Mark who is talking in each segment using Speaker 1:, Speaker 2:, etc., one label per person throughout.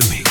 Speaker 1: the mix.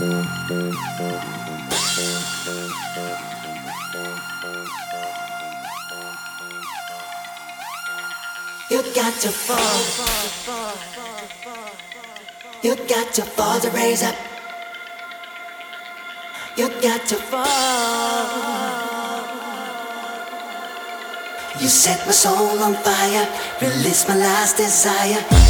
Speaker 1: You
Speaker 2: got to fall. You got to fall to raise up. You got to fall. You set my soul on fire, release my last desire.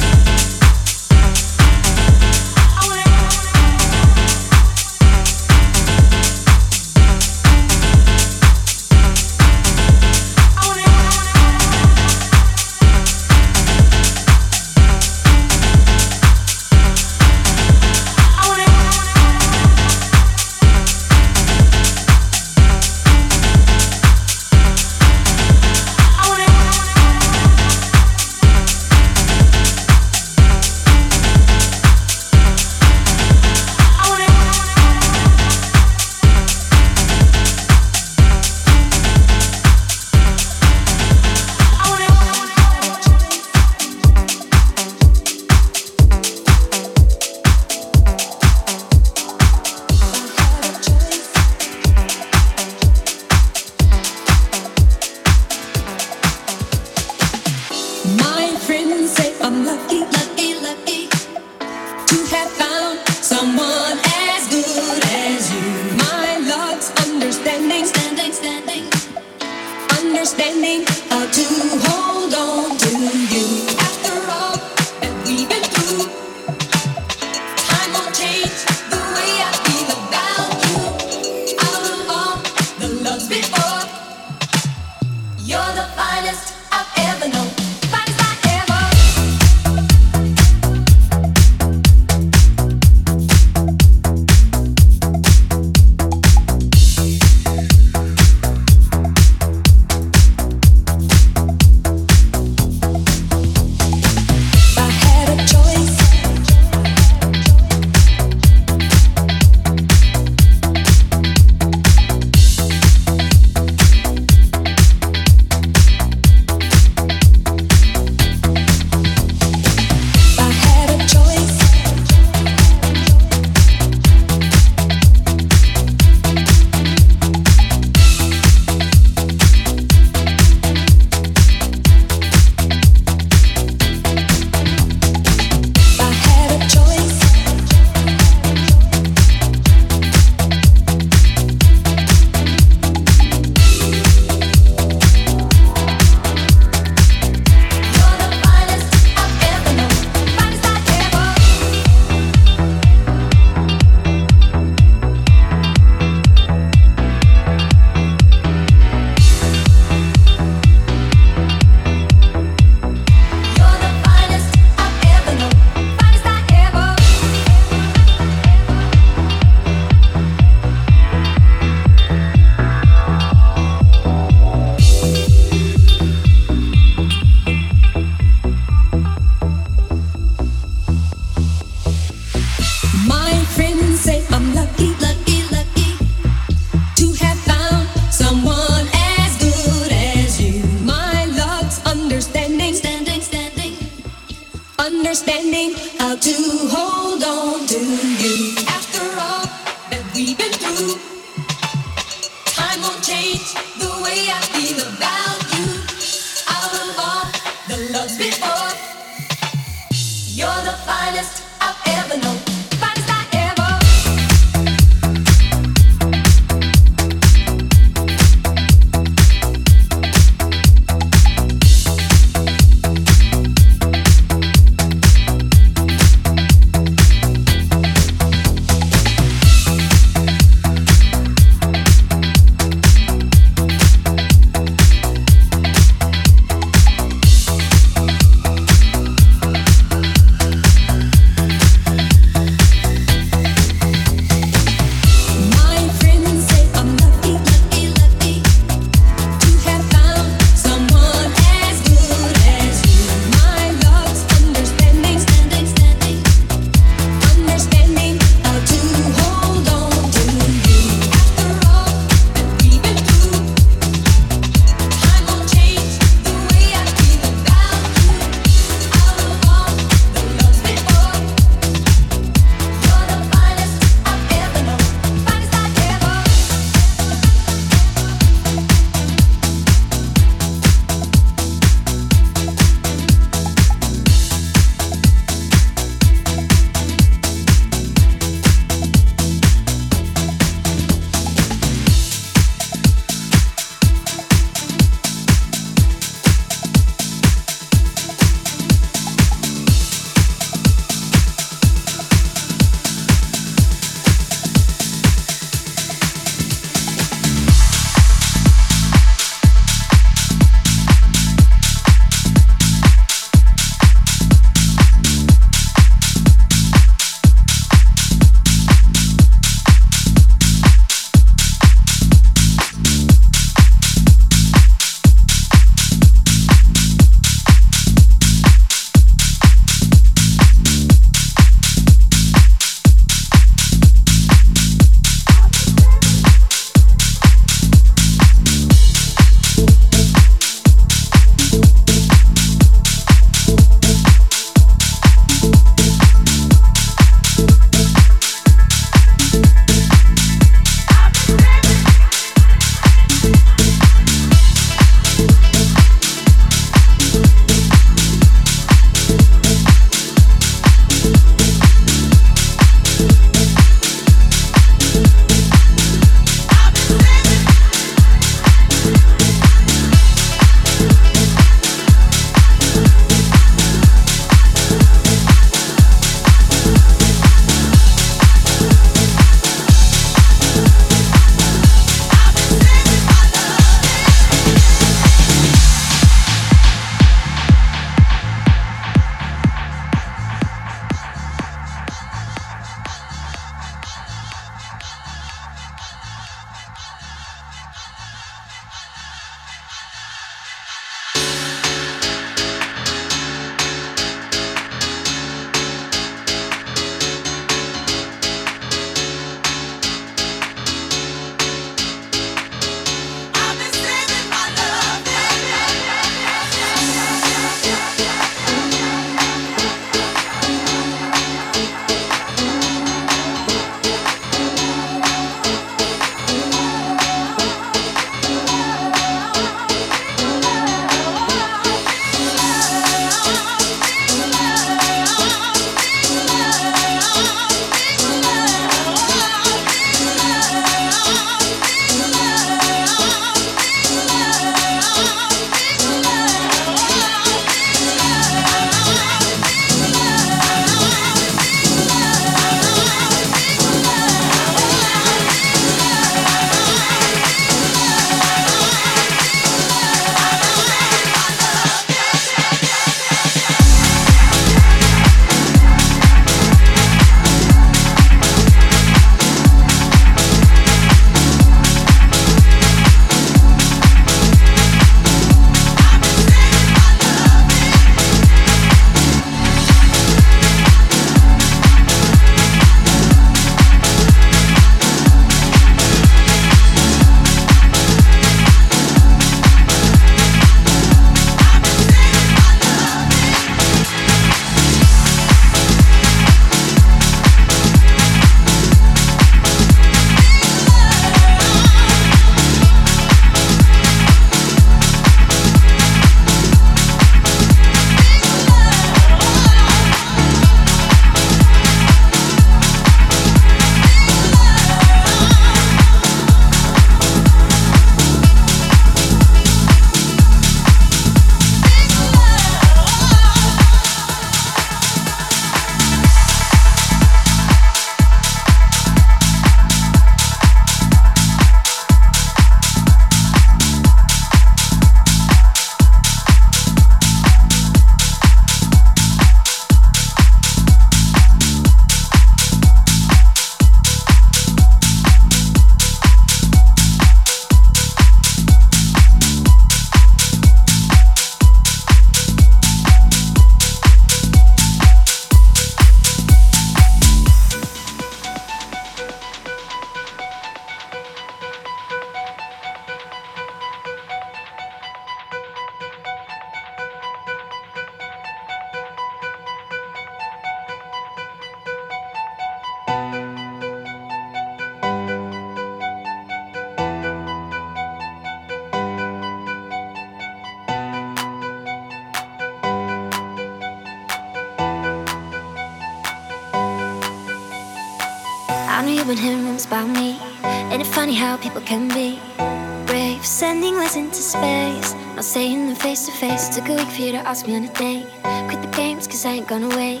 Speaker 2: ask me on a date. Quit the games, cause I ain't gonna wait.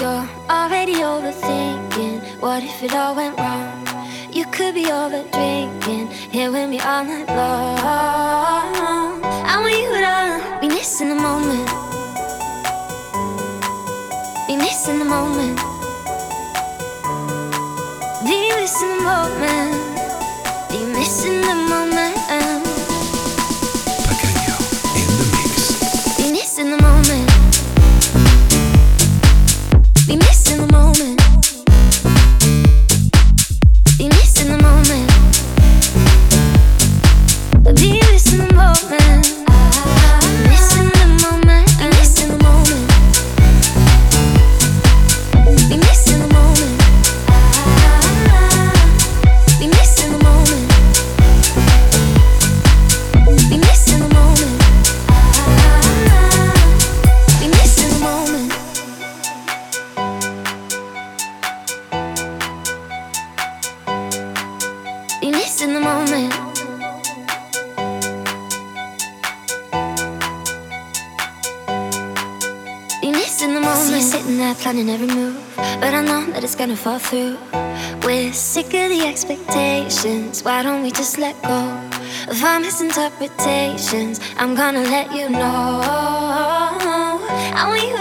Speaker 2: You're already overthinking. What if it all went wrong? You could be over drinking. Here with me all night long. I want you to be missing the moment. Be missing the moment. Be missing the moment. Be missing the moment. Why don't we just let go of our misinterpretations? I'm gonna let you know. I want you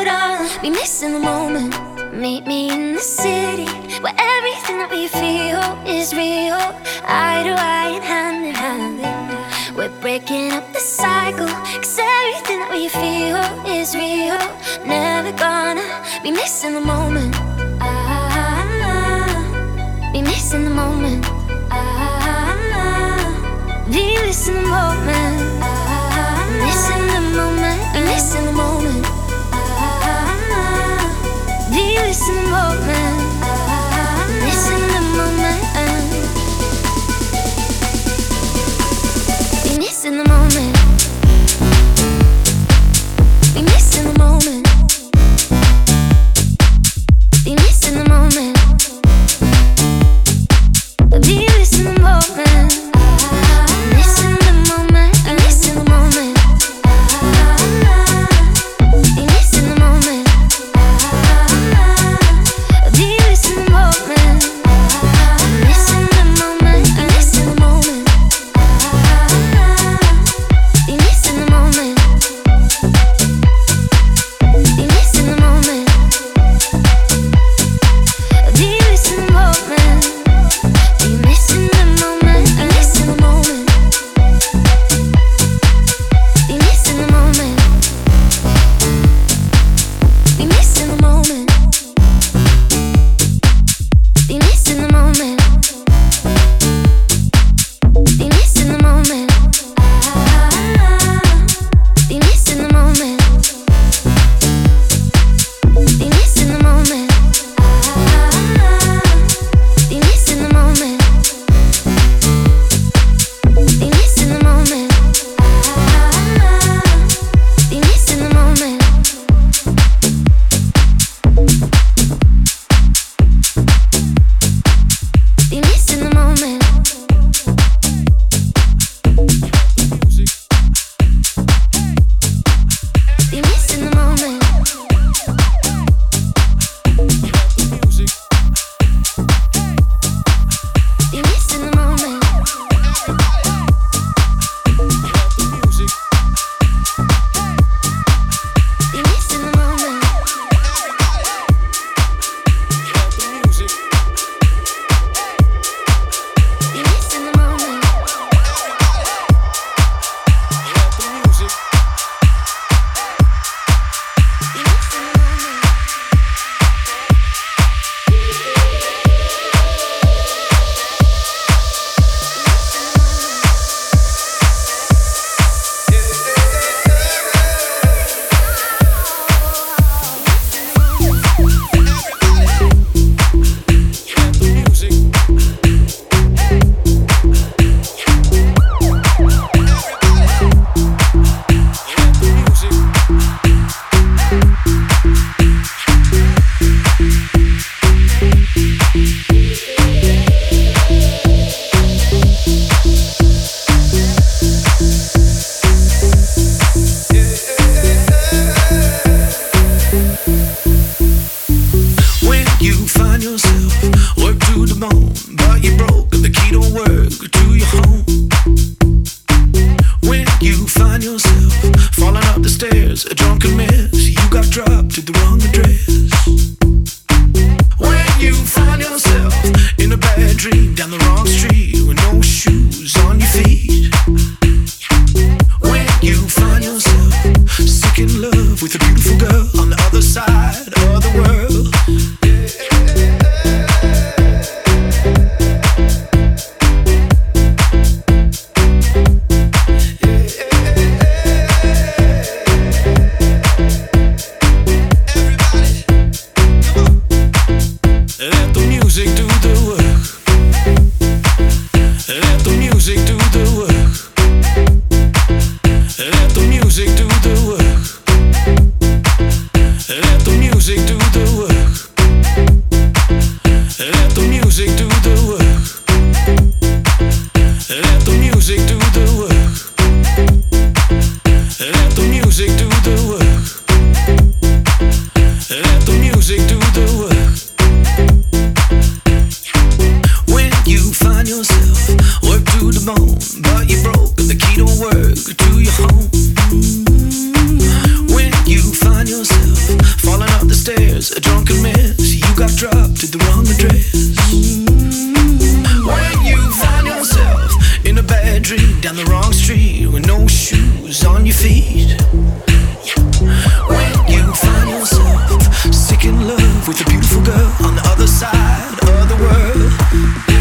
Speaker 2: bad dream down the wrong street with no shoes on your feet. When you find yourself sick in love with a beautiful girl on the other side of the
Speaker 3: world.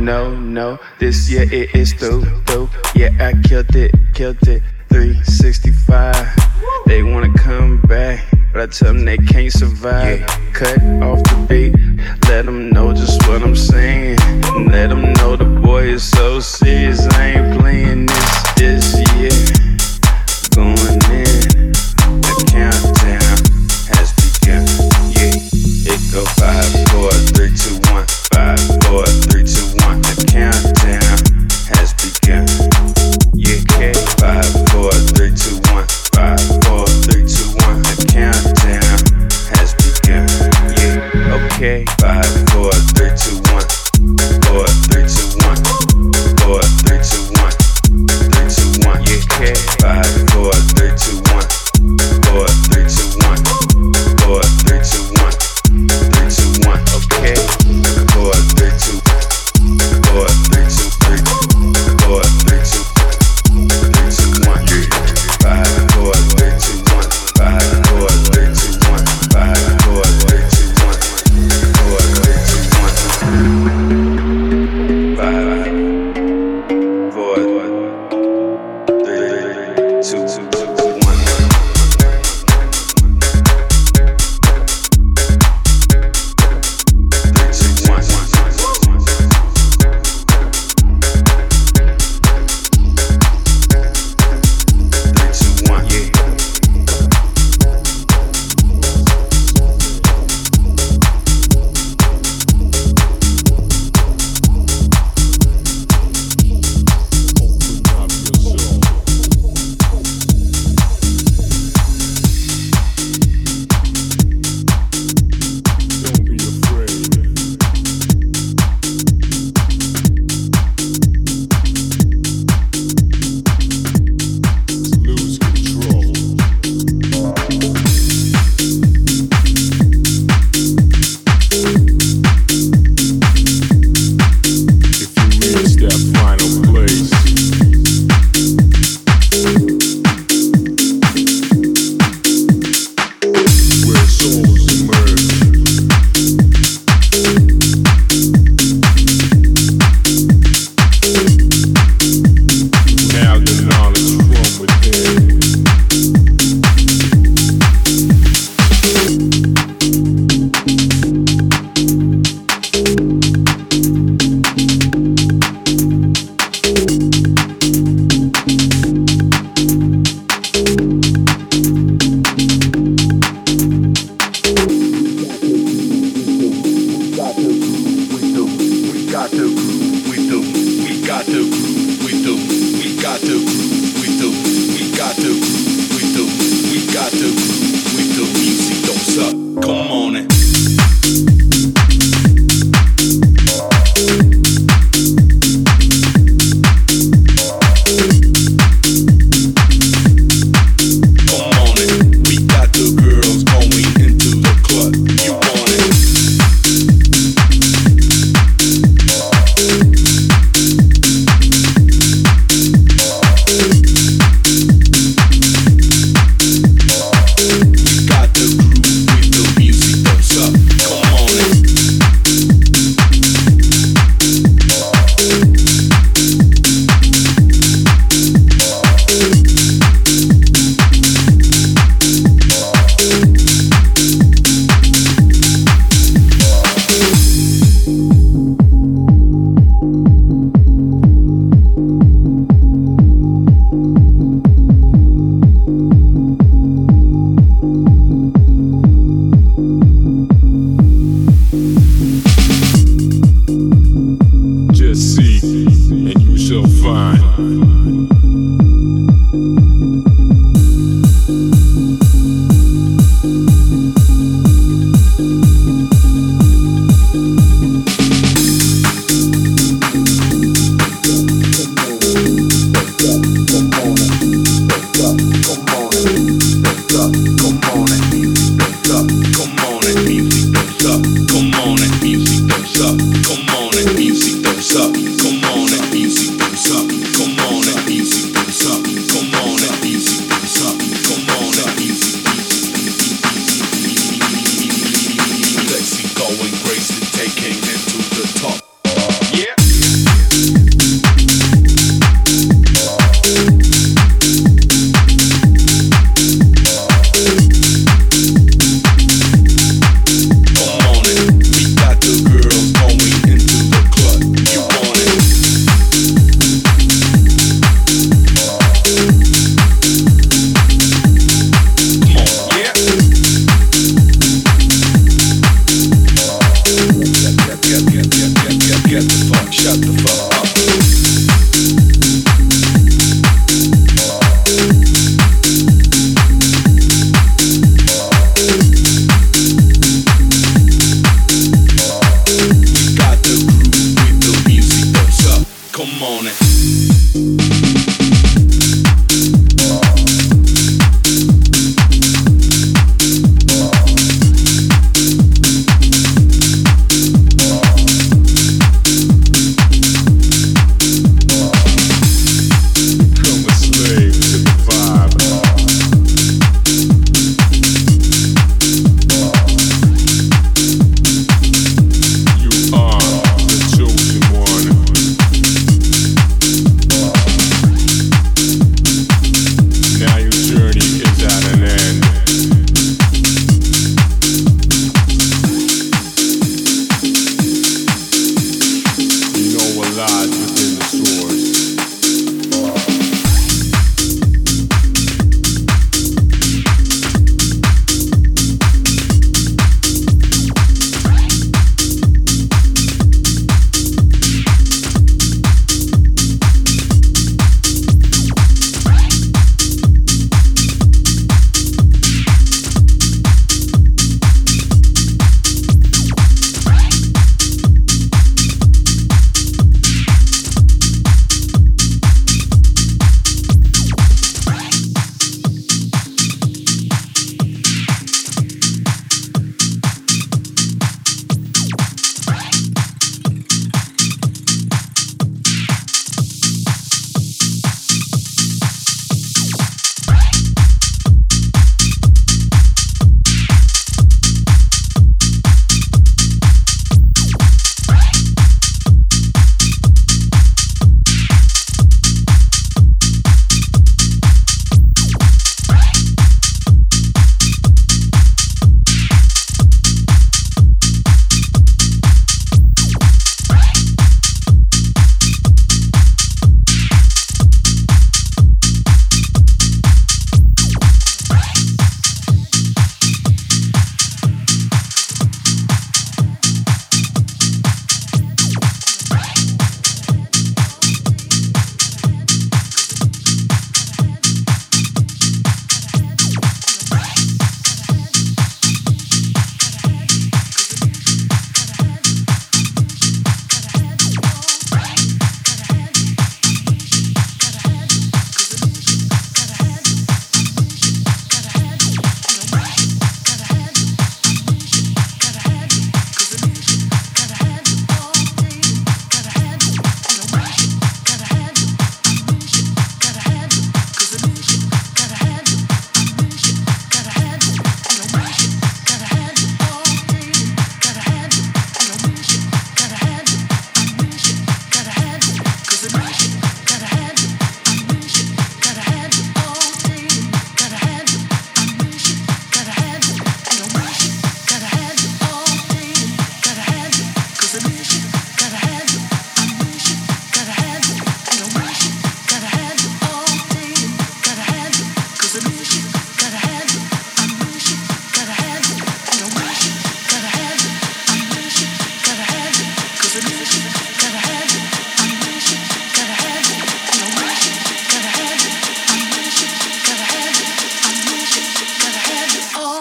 Speaker 3: no, no. This year it is through, through. Yeah, I killed it, killed it. 365. They wanna come back, but I tell them they can't survive. Cut off the beat, let them know just what I'm saying. Let them know the boy is so serious, I ain't playing this this year.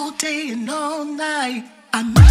Speaker 3: all day and all night. I know.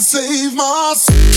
Speaker 4: Save my soul.